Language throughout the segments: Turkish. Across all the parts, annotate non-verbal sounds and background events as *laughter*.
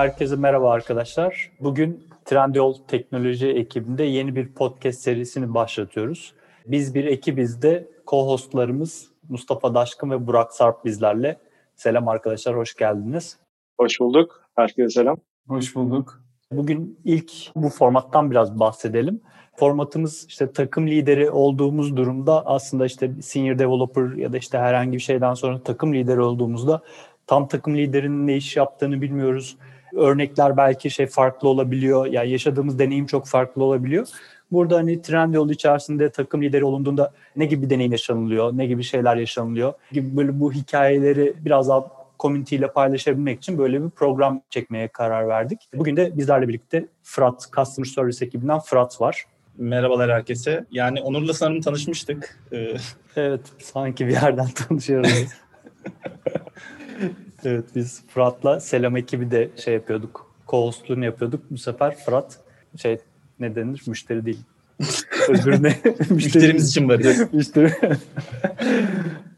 Herkese merhaba arkadaşlar. Bugün Trendyol Teknoloji ekibinde yeni bir podcast serisini başlatıyoruz. Biz bir ekibiz de co-hostlarımız Mustafa Daşkın ve Burak Sarp bizlerle. Selam arkadaşlar, hoş geldiniz. Hoş bulduk. Herkese selam. Hoş bulduk. Bugün ilk bu formattan biraz bahsedelim. Formatımız işte takım lideri olduğumuz durumda aslında işte senior developer ya da işte herhangi bir şeyden sonra takım lideri olduğumuzda tam takım liderinin ne iş yaptığını bilmiyoruz. Örnekler belki şey farklı olabiliyor. Ya yani yaşadığımız deneyim çok farklı olabiliyor. Burada hani Trendyol içerisinde takım lideri olunduğunda ne gibi bir deneyim yaşanılıyor, ne gibi şeyler yaşanılıyor gibi böyle bu hikayeleri biraz daha community ile paylaşabilmek için böyle bir program çekmeye karar verdik. Bugün de bizlerle birlikte Fırat, Customer Service ekibinden Fırat var. Merhabalar herkese. Yani Onur'la sanırım tanışmıştık. Ee... Evet, sanki bir yerden *laughs* tanışıyoruz. *laughs* evet, biz Fırat'la Selam ekibi de şey yapıyorduk. Co-hostluğunu yapıyorduk. Bu sefer Fırat şey ne denir? Müşteri değil. *laughs* Öbürüne müşterimiz için varız. Müşteri.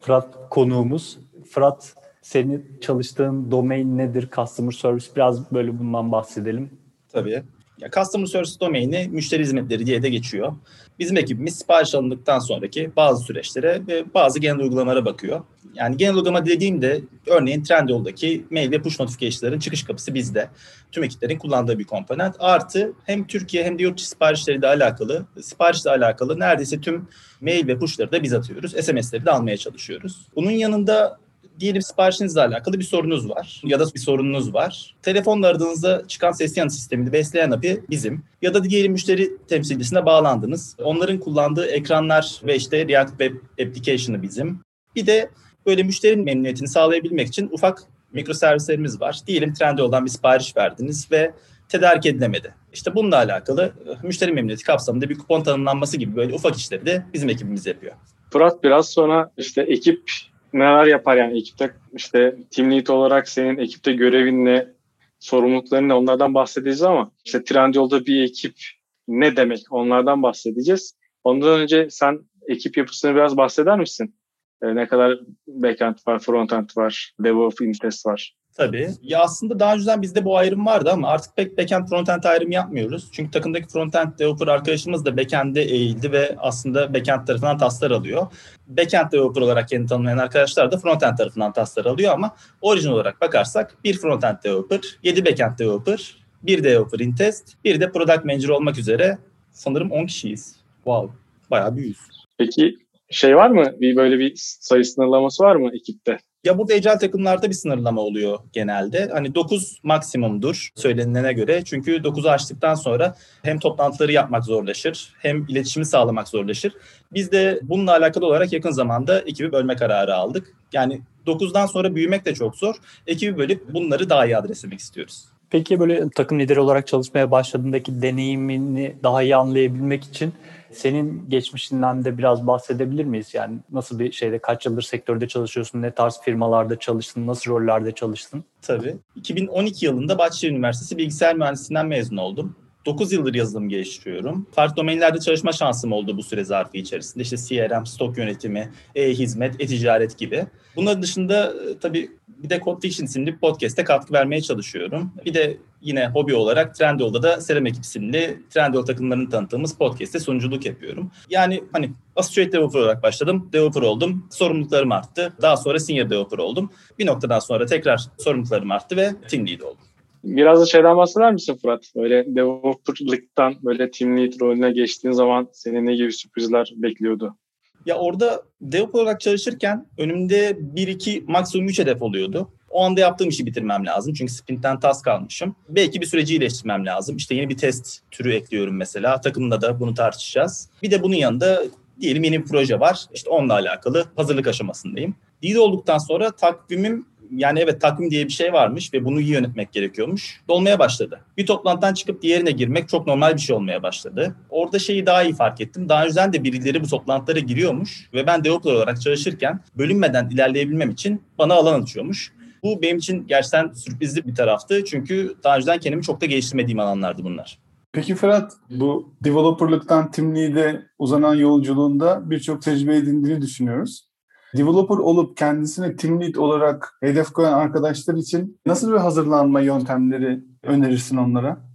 Fırat konuğumuz. Fırat senin çalıştığın domain nedir? Customer Service biraz böyle bundan bahsedelim. Tabii. Ya Customer Service domaini müşteri hizmetleri diye de geçiyor. Bizim ekibimiz sipariş alındıktan sonraki bazı süreçlere ve bazı genel uygulamalara bakıyor. Yani genel uygulama dediğimde örneğin Trendyol'daki mail ve push notification'ların çıkış kapısı bizde. Tüm ekiplerin kullandığı bir komponent. Artı hem Türkiye hem de yurt dışı siparişleri de alakalı, siparişle alakalı neredeyse tüm mail ve push'ları da biz atıyoruz. SMS'leri de almaya çalışıyoruz. Bunun yanında diyelim siparişinizle alakalı bir sorunuz var ya da bir sorununuz var. Telefonla aradığınızda çıkan ses yanıt sistemini besleyen API bizim. Ya da diyelim müşteri temsilcisine bağlandınız. Onların kullandığı ekranlar ve işte React Web Application'ı bizim. Bir de böyle müşterinin memnuniyetini sağlayabilmek için ufak mikroservislerimiz var. Diyelim Trendyol'dan bir sipariş verdiniz ve tedarik edilemedi. İşte bununla alakalı müşteri memnuniyeti kapsamında bir kupon tanımlanması gibi böyle ufak işleri de bizim ekibimiz yapıyor. Fırat biraz sonra işte ekip neler yapar yani ekipte işte team lead olarak senin ekipte görevin ne, sorumlulukların ne onlardan bahsedeceğiz ama işte Trendyol'da bir ekip ne demek onlardan bahsedeceğiz. Ondan önce sen ekip yapısını biraz bahseder misin? Ee, ne kadar backend var, frontend var, DevOps, Intest var? Tabii. Ya aslında daha önceden bizde bu ayrım vardı ama artık pek backend frontend ayrımı yapmıyoruz. Çünkü takımdaki frontend developer arkadaşımız da backend'e eğildi ve aslında backend tarafından tasklar alıyor. Backend developer olarak kendini tanımlayan arkadaşlar da frontend tarafından tasklar alıyor ama orijin olarak bakarsak bir frontend developer, 7 backend developer, bir developer in test, bir de product manager olmak üzere sanırım 10 kişiyiz. Wow. Bayağı büyüyüz. Peki şey var mı? Bir böyle bir sayı sınırlaması var mı ekipte? Ya burada ecel takımlarda bir sınırlama oluyor genelde. Hani 9 maksimumdur söylenilene göre. Çünkü 9'u açtıktan sonra hem toplantıları yapmak zorlaşır hem iletişimi sağlamak zorlaşır. Biz de bununla alakalı olarak yakın zamanda ekibi bölme kararı aldık. Yani 9'dan sonra büyümek de çok zor. Ekibi bölüp bunları daha iyi adreslemek istiyoruz. Peki böyle takım lideri olarak çalışmaya başladığındaki deneyimini daha iyi anlayabilmek için senin geçmişinden de biraz bahsedebilir miyiz? Yani nasıl bir şeyde, kaç yıldır sektörde çalışıyorsun, ne tarz firmalarda çalıştın, nasıl rollerde çalıştın? Tabii. 2012 yılında Bahçeşehir Üniversitesi Bilgisayar Mühendisliğinden mezun oldum. 9 yıldır yazılım geliştiriyorum. Farklı domainlerde çalışma şansım oldu bu süre zarfı içerisinde. İşte CRM, stok yönetimi, e-hizmet, e-ticaret gibi. Bunların dışında e, tabii bir de Code Fiction isimli bir podcast'te katkı vermeye çalışıyorum. Bir de yine hobi olarak Trendyol'da da Selam Ekip isimli Trendyol takımlarını tanıttığımız podcast'te sunuculuk yapıyorum. Yani hani Associate Developer olarak başladım. Developer oldum. Sorumluluklarım arttı. Daha sonra Senior Developer oldum. Bir noktadan sonra tekrar sorumluluklarım arttı ve Team Lead oldum. Biraz da şeyden bahseder misin Fırat? Böyle developerlıktan böyle team lead rolüne geçtiğin zaman seni ne gibi sürprizler bekliyordu? Ya orada developer olarak çalışırken önümde 1-2 maksimum 3 hedef oluyordu. O anda yaptığım işi bitirmem lazım. Çünkü sprintten task almışım. Belki bir süreci iyileştirmem lazım. İşte yeni bir test türü ekliyorum mesela. Takımla da bunu tartışacağız. Bir de bunun yanında diyelim yeni bir proje var. İşte onunla alakalı hazırlık aşamasındayım. Lead olduktan sonra takvimim yani evet takvim diye bir şey varmış ve bunu iyi yönetmek gerekiyormuş. Dolmaya başladı. Bir toplantıdan çıkıp diğerine girmek çok normal bir şey olmaya başladı. Orada şeyi daha iyi fark ettim. Daha önceden de birileri bu toplantılara giriyormuş ve ben developer olarak çalışırken bölünmeden ilerleyebilmem için bana alan açıyormuş. Bu benim için gerçekten sürprizli bir taraftı. Çünkü daha önceden kendimi çok da geliştirmediğim alanlardı bunlar. Peki Ferhat, bu developerlıktan team lead'e uzanan yolculuğunda birçok tecrübe edindiğini düşünüyoruz. Developer olup kendisine team lead olarak hedef koyan arkadaşlar için nasıl bir hazırlanma yöntemleri önerirsin onlara?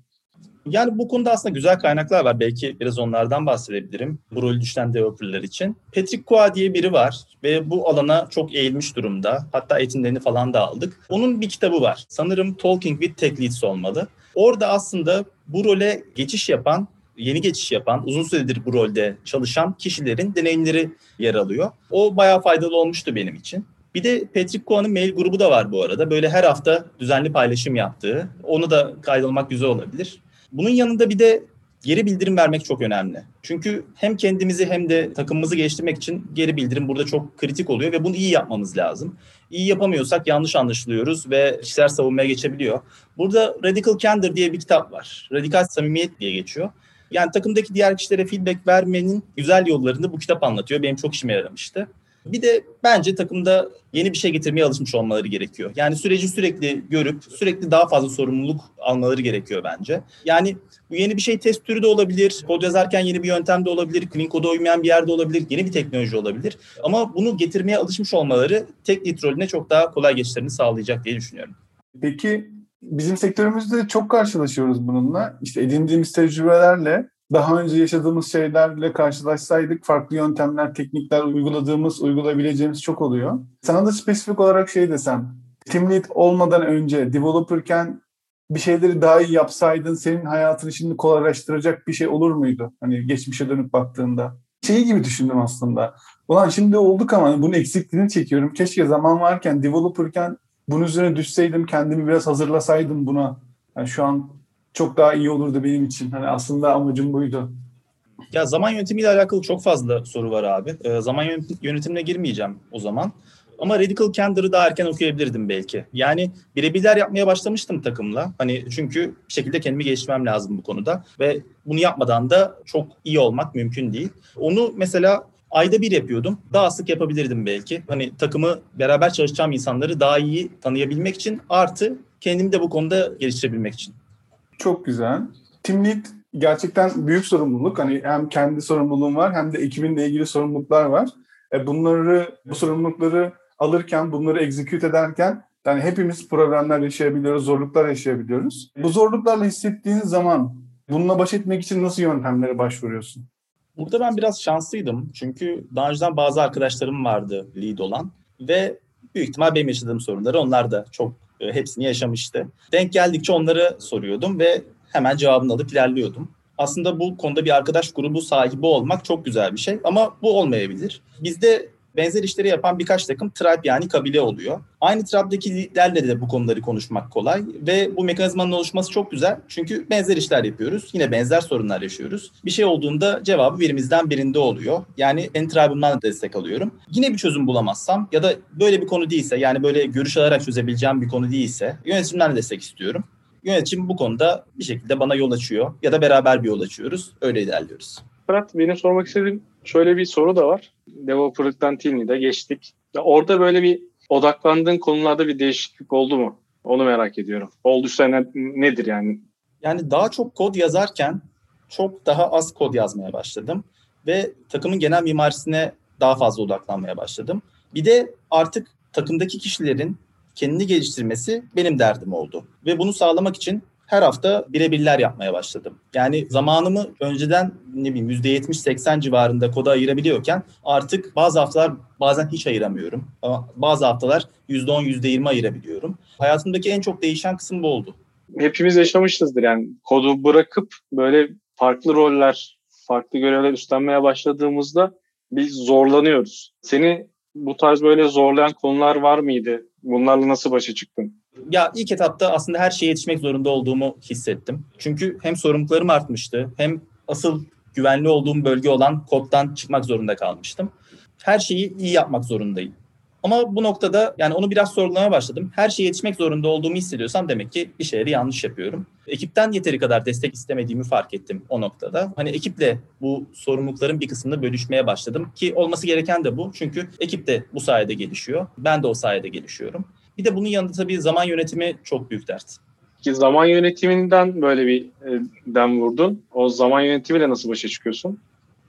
Yani bu konuda aslında güzel kaynaklar var. Belki biraz onlardan bahsedebilirim. Bu rolü düşen developerlar için. Patrick Kua diye biri var ve bu alana çok eğilmiş durumda. Hatta eğitimlerini falan da aldık. Onun bir kitabı var. Sanırım Talking with Tech Leads olmalı. Orada aslında bu role geçiş yapan yeni geçiş yapan, uzun süredir bu rolde çalışan kişilerin deneyimleri yer alıyor. O bayağı faydalı olmuştu benim için. Bir de Patrick Kuan'ın mail grubu da var bu arada. Böyle her hafta düzenli paylaşım yaptığı. Onu da kaydolmak güzel olabilir. Bunun yanında bir de geri bildirim vermek çok önemli. Çünkü hem kendimizi hem de takımımızı geliştirmek için geri bildirim burada çok kritik oluyor ve bunu iyi yapmamız lazım. İyi yapamıyorsak yanlış anlaşılıyoruz ve kişiler savunmaya geçebiliyor. Burada Radical Candor diye bir kitap var. Radikal Samimiyet diye geçiyor. Yani takımdaki diğer kişilere feedback vermenin güzel yollarını bu kitap anlatıyor. Benim çok işime yaramıştı. Bir de bence takımda yeni bir şey getirmeye alışmış olmaları gerekiyor. Yani süreci sürekli görüp sürekli daha fazla sorumluluk almaları gerekiyor bence. Yani bu yeni bir şey test türü de olabilir. Kod yazarken yeni bir yöntem de olabilir. Clean koda uymayan bir yerde olabilir. Yeni bir teknoloji olabilir. Ama bunu getirmeye alışmış olmaları tek lead rolüne çok daha kolay geçişlerini sağlayacak diye düşünüyorum. Peki bizim sektörümüzde çok karşılaşıyoruz bununla. İşte edindiğimiz tecrübelerle daha önce yaşadığımız şeylerle karşılaşsaydık farklı yöntemler, teknikler uyguladığımız, uygulayabileceğimiz çok oluyor. Sana da spesifik olarak şey desem, team lead olmadan önce developerken bir şeyleri daha iyi yapsaydın senin hayatını şimdi kolaylaştıracak bir şey olur muydu? Hani geçmişe dönüp baktığında. Şey gibi düşündüm aslında. Ulan şimdi olduk ama bunun eksikliğini çekiyorum. Keşke zaman varken, developerken bunun üzerine düşseydim, kendimi biraz hazırlasaydım buna. Yani şu an çok daha iyi olurdu benim için. Hani aslında amacım buydu. Ya zaman yönetimiyle alakalı çok fazla soru var abi. Ee, zaman yönetimine girmeyeceğim o zaman. Ama Radical Candor'ı daha erken okuyabilirdim belki. Yani birebirler yapmaya başlamıştım takımla. Hani çünkü bir şekilde kendimi geliştirmem lazım bu konuda. Ve bunu yapmadan da çok iyi olmak mümkün değil. Onu mesela ayda bir yapıyordum. Daha sık yapabilirdim belki. Hani takımı beraber çalışacağım insanları daha iyi tanıyabilmek için artı kendimi de bu konuda geliştirebilmek için. Çok güzel. Team Lead gerçekten büyük sorumluluk. Hani hem kendi sorumluluğun var hem de ekibinle ilgili sorumluluklar var. E bunları, bu sorumlulukları alırken, bunları execute ederken yani hepimiz problemler yaşayabiliyoruz, zorluklar yaşayabiliyoruz. Bu zorluklarla hissettiğin zaman bununla baş etmek için nasıl yöntemlere başvuruyorsun? Burada ben biraz şanslıydım. Çünkü daha önceden bazı arkadaşlarım vardı lead olan ve büyük ihtimal benim yaşadığım sorunları onlar da çok e, hepsini yaşamıştı. Denk geldikçe onları soruyordum ve hemen cevabını alıp ilerliyordum. Aslında bu konuda bir arkadaş grubu sahibi olmak çok güzel bir şey ama bu olmayabilir. Bizde benzer işleri yapan birkaç takım tribe yani kabile oluyor. Aynı tribe'deki liderlerle de bu konuları konuşmak kolay ve bu mekanizmanın oluşması çok güzel. Çünkü benzer işler yapıyoruz. Yine benzer sorunlar yaşıyoruz. Bir şey olduğunda cevabı birimizden birinde oluyor. Yani en tribe'ımdan da destek alıyorum. Yine bir çözüm bulamazsam ya da böyle bir konu değilse yani böyle görüş alarak çözebileceğim bir konu değilse yönetimden de destek istiyorum. Yönetim bu konuda bir şekilde bana yol açıyor ya da beraber bir yol açıyoruz. Öyle ilerliyoruz. Fırat benim sormak istediğim şöyle bir soru da var. Developer'lıktan Team Lead'e geçtik. Orada böyle bir odaklandığın konularda bir değişiklik oldu mu? Onu merak ediyorum. Olduysa ne, nedir yani? Yani daha çok kod yazarken çok daha az kod yazmaya başladım. Ve takımın genel mimarisine daha fazla odaklanmaya başladım. Bir de artık takımdaki kişilerin kendini geliştirmesi benim derdim oldu. Ve bunu sağlamak için her hafta birebirler yapmaya başladım. Yani zamanımı önceden ne bileyim %70-80 civarında koda ayırabiliyorken artık bazı haftalar bazen hiç ayıramıyorum. Ama bazı haftalar %10, %20 ayırabiliyorum. Hayatımdaki en çok değişen kısım bu oldu. Hepimiz yaşamışızdır yani kodu bırakıp böyle farklı roller, farklı görevler üstlenmeye başladığımızda biz zorlanıyoruz. Seni bu tarz böyle zorlayan konular var mıydı? Bunlarla nasıl başa çıktın? Ya ilk etapta aslında her şeye yetişmek zorunda olduğumu hissettim. Çünkü hem sorumluluklarım artmıştı hem asıl güvenli olduğum bölge olan koddan çıkmak zorunda kalmıştım. Her şeyi iyi yapmak zorundayım. Ama bu noktada yani onu biraz sorgulamaya başladım. Her şeye yetişmek zorunda olduğumu hissediyorsam demek ki bir şeyleri yanlış yapıyorum. Ekipten yeteri kadar destek istemediğimi fark ettim o noktada. Hani ekiple bu sorumlulukların bir kısmını bölüşmeye başladım ki olması gereken de bu. Çünkü ekip de bu sayede gelişiyor. Ben de o sayede gelişiyorum. Bir de bunun yanında tabii zaman yönetimi çok büyük dert. Ki zaman yönetiminden böyle bir e, dem vurdun. O zaman yönetimiyle nasıl başa çıkıyorsun?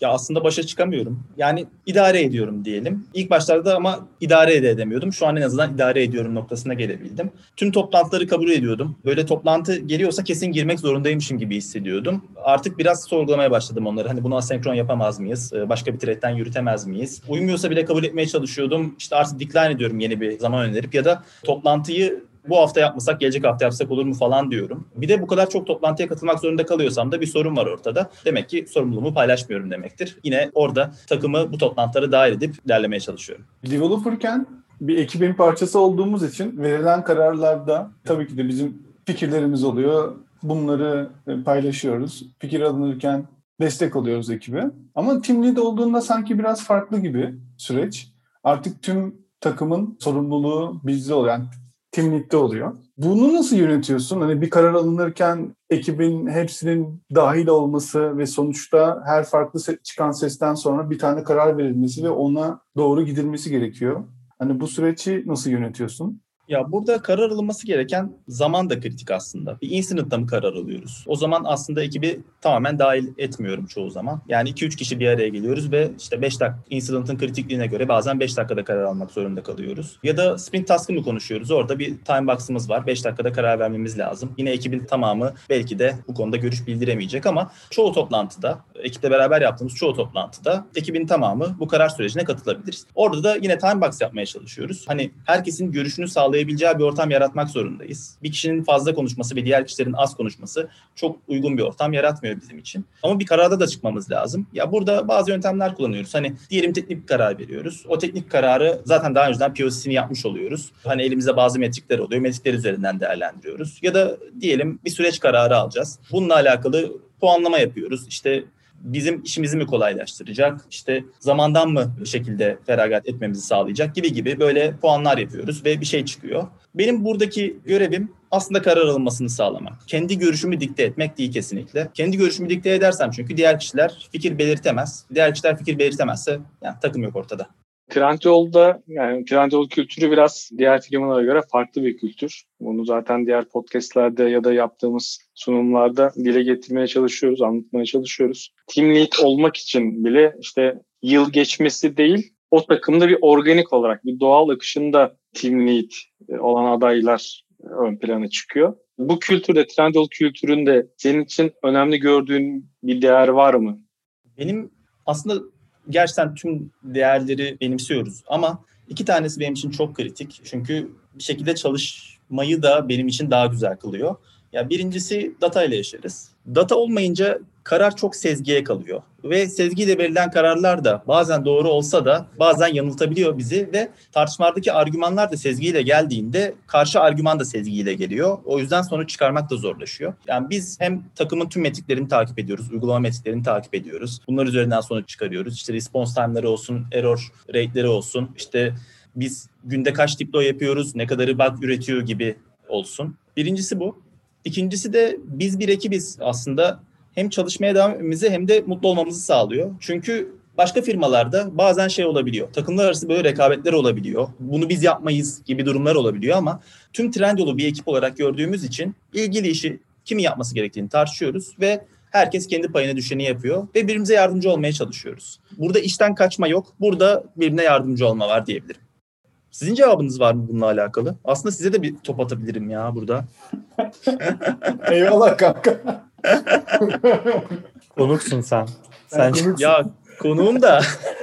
Ya aslında başa çıkamıyorum. Yani idare ediyorum diyelim. İlk başlarda ama idare de edemiyordum. Şu an en azından idare ediyorum noktasına gelebildim. Tüm toplantıları kabul ediyordum. Böyle toplantı geliyorsa kesin girmek zorundaymışım gibi hissediyordum. Artık biraz sorgulamaya başladım onları. Hani bunu asenkron yapamaz mıyız? Ee, başka bir thread'den yürütemez miyiz? Uymuyorsa bile kabul etmeye çalışıyordum. İşte artık decline ediyorum yeni bir zaman önerip ya da toplantıyı bu hafta yapmasak gelecek hafta yapsak olur mu falan diyorum. Bir de bu kadar çok toplantıya katılmak zorunda kalıyorsam da bir sorun var ortada. Demek ki sorumluluğumu paylaşmıyorum demektir. Yine orada takımı bu toplantılara dahil edip ilerlemeye çalışıyorum. Developerken bir ekibin parçası olduğumuz için verilen kararlarda tabii ki de bizim fikirlerimiz oluyor. Bunları e, paylaşıyoruz. Fikir alınırken destek oluyoruz ekibe. Ama team lead olduğunda sanki biraz farklı gibi süreç. Artık tüm takımın sorumluluğu bizde oluyor. Yani team oluyor. Bunu nasıl yönetiyorsun? Hani bir karar alınırken ekibin hepsinin dahil olması ve sonuçta her farklı çıkan sesten sonra bir tane karar verilmesi ve ona doğru gidilmesi gerekiyor. Hani bu süreci nasıl yönetiyorsun? Ya burada karar alınması gereken zaman da kritik aslında. Bir incident'ta mı karar alıyoruz? O zaman aslında ekibi tamamen dahil etmiyorum çoğu zaman. Yani 2-3 kişi bir araya geliyoruz ve işte 5 dakika incident'ın kritikliğine göre bazen 5 dakikada karar almak zorunda kalıyoruz. Ya da sprint task'ı mı konuşuyoruz? Orada bir time box'ımız var. 5 dakikada karar vermemiz lazım. Yine ekibin tamamı belki de bu konuda görüş bildiremeyecek ama çoğu toplantıda, ekiple beraber yaptığımız çoğu toplantıda ekibin tamamı bu karar sürecine katılabiliriz. Orada da yine time box yapmaya çalışıyoruz. Hani herkesin görüşünü sağlayabiliriz sağlayabileceği bir ortam yaratmak zorundayız. Bir kişinin fazla konuşması ve diğer kişilerin az konuşması çok uygun bir ortam yaratmıyor bizim için. Ama bir kararda da çıkmamız lazım. Ya burada bazı yöntemler kullanıyoruz. Hani diyelim teknik bir karar veriyoruz. O teknik kararı zaten daha önceden POC'sini yapmış oluyoruz. Hani elimizde bazı metrikler oluyor. Metrikler üzerinden değerlendiriyoruz. Ya da diyelim bir süreç kararı alacağız. Bununla alakalı puanlama yapıyoruz. İşte bizim işimizi mi kolaylaştıracak, işte zamandan mı bir şekilde feragat etmemizi sağlayacak gibi gibi böyle puanlar yapıyoruz ve bir şey çıkıyor. Benim buradaki görevim aslında karar alınmasını sağlamak. Kendi görüşümü dikte etmek değil kesinlikle. Kendi görüşümü dikte edersem çünkü diğer kişiler fikir belirtemez. Diğer kişiler fikir belirtemezse yani takım yok ortada. Trendyol'da yani Trendyol kültürü biraz diğer firmalara göre farklı bir kültür. Bunu zaten diğer podcastlerde ya da yaptığımız sunumlarda dile getirmeye çalışıyoruz, anlatmaya çalışıyoruz. Team lead olmak için bile işte yıl geçmesi değil, o takımda bir organik olarak, bir doğal akışında team lead olan adaylar ön plana çıkıyor. Bu kültürde, Trendyol kültüründe senin için önemli gördüğün bir değer var mı? Benim aslında gerçekten tüm değerleri benimsiyoruz ama iki tanesi benim için çok kritik. Çünkü bir şekilde çalışmayı da benim için daha güzel kılıyor. Ya birincisi data ile yaşarız. Data olmayınca karar çok sezgiye kalıyor. Ve sezgiyle verilen kararlar da bazen doğru olsa da bazen yanıltabiliyor bizi ve tartışmalardaki argümanlar da sezgiyle geldiğinde karşı argüman da sezgiyle geliyor. O yüzden sonuç çıkarmak da zorlaşıyor. Yani biz hem takımın tüm metriklerini takip ediyoruz, uygulama metriklerini takip ediyoruz. Bunlar üzerinden sonuç çıkarıyoruz. İşte response time'ları olsun, error rate'leri olsun, işte biz günde kaç deploy yapıyoruz, ne kadarı bug üretiyor gibi olsun. Birincisi bu. İkincisi de biz bir ekibiz aslında. Hem çalışmaya devam etmemizi hem de mutlu olmamızı sağlıyor. Çünkü başka firmalarda bazen şey olabiliyor. Takımlar arası böyle rekabetler olabiliyor. Bunu biz yapmayız gibi durumlar olabiliyor ama tüm Trendyol'u bir ekip olarak gördüğümüz için ilgili işi kimin yapması gerektiğini tartışıyoruz ve herkes kendi payına düşeni yapıyor ve birbirimize yardımcı olmaya çalışıyoruz. Burada işten kaçma yok. Burada birbirine yardımcı olma var diyebilirim. Sizin cevabınız var mı bununla alakalı? Aslında size de bir top atabilirim ya burada. *laughs* Eyvallah kanka. *laughs* Konuksun sen. Sen ya konuğum da.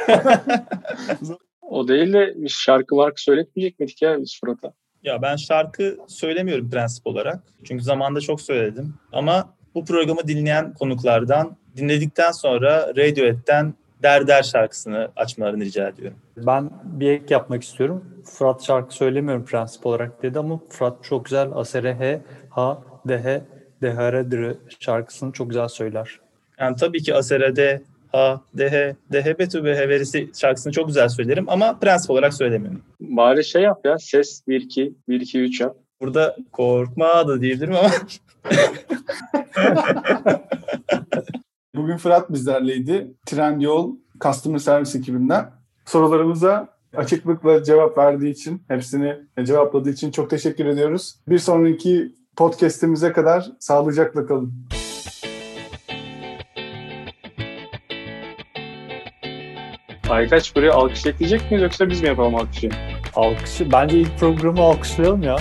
*laughs* o değil de bir şarkı marka söyletmeyecek miydik ya biz Fırat'a? Ya ben şarkı söylemiyorum prensip olarak. Çünkü zamanda çok söyledim. Ama bu programı dinleyen konuklardan dinledikten sonra Radiohead'den Der Der şarkısını açmalarını rica ediyorum. Ben bir ek yapmak istiyorum. Fırat şarkı söylemiyorum prensip olarak dedi ama Fırat çok güzel Asere He Ha Dehe Deharedir şarkısını çok güzel söyler. Yani tabii ki Asere'de ha dehe dehe betü behe verisi şarkısını çok güzel söylerim ama prensip olarak söylemiyorum. Bari şey yap ya ses 1 2 1 2 3 yap. Burada korkma da diyebilirim ama *laughs* Bugün Fırat bizlerleydi. Trendyol Customer Service ekibinden. Sorularımıza açıklıkla cevap verdiği için, hepsini cevapladığı için çok teşekkür ediyoruz. Bir sonraki podcast'imize kadar sağlıcakla kalın. Aykaç buraya alkış ekleyecek miyiz yoksa biz mi yapalım alkışı? Alkışı. Bence ilk programı alkışlayalım ya.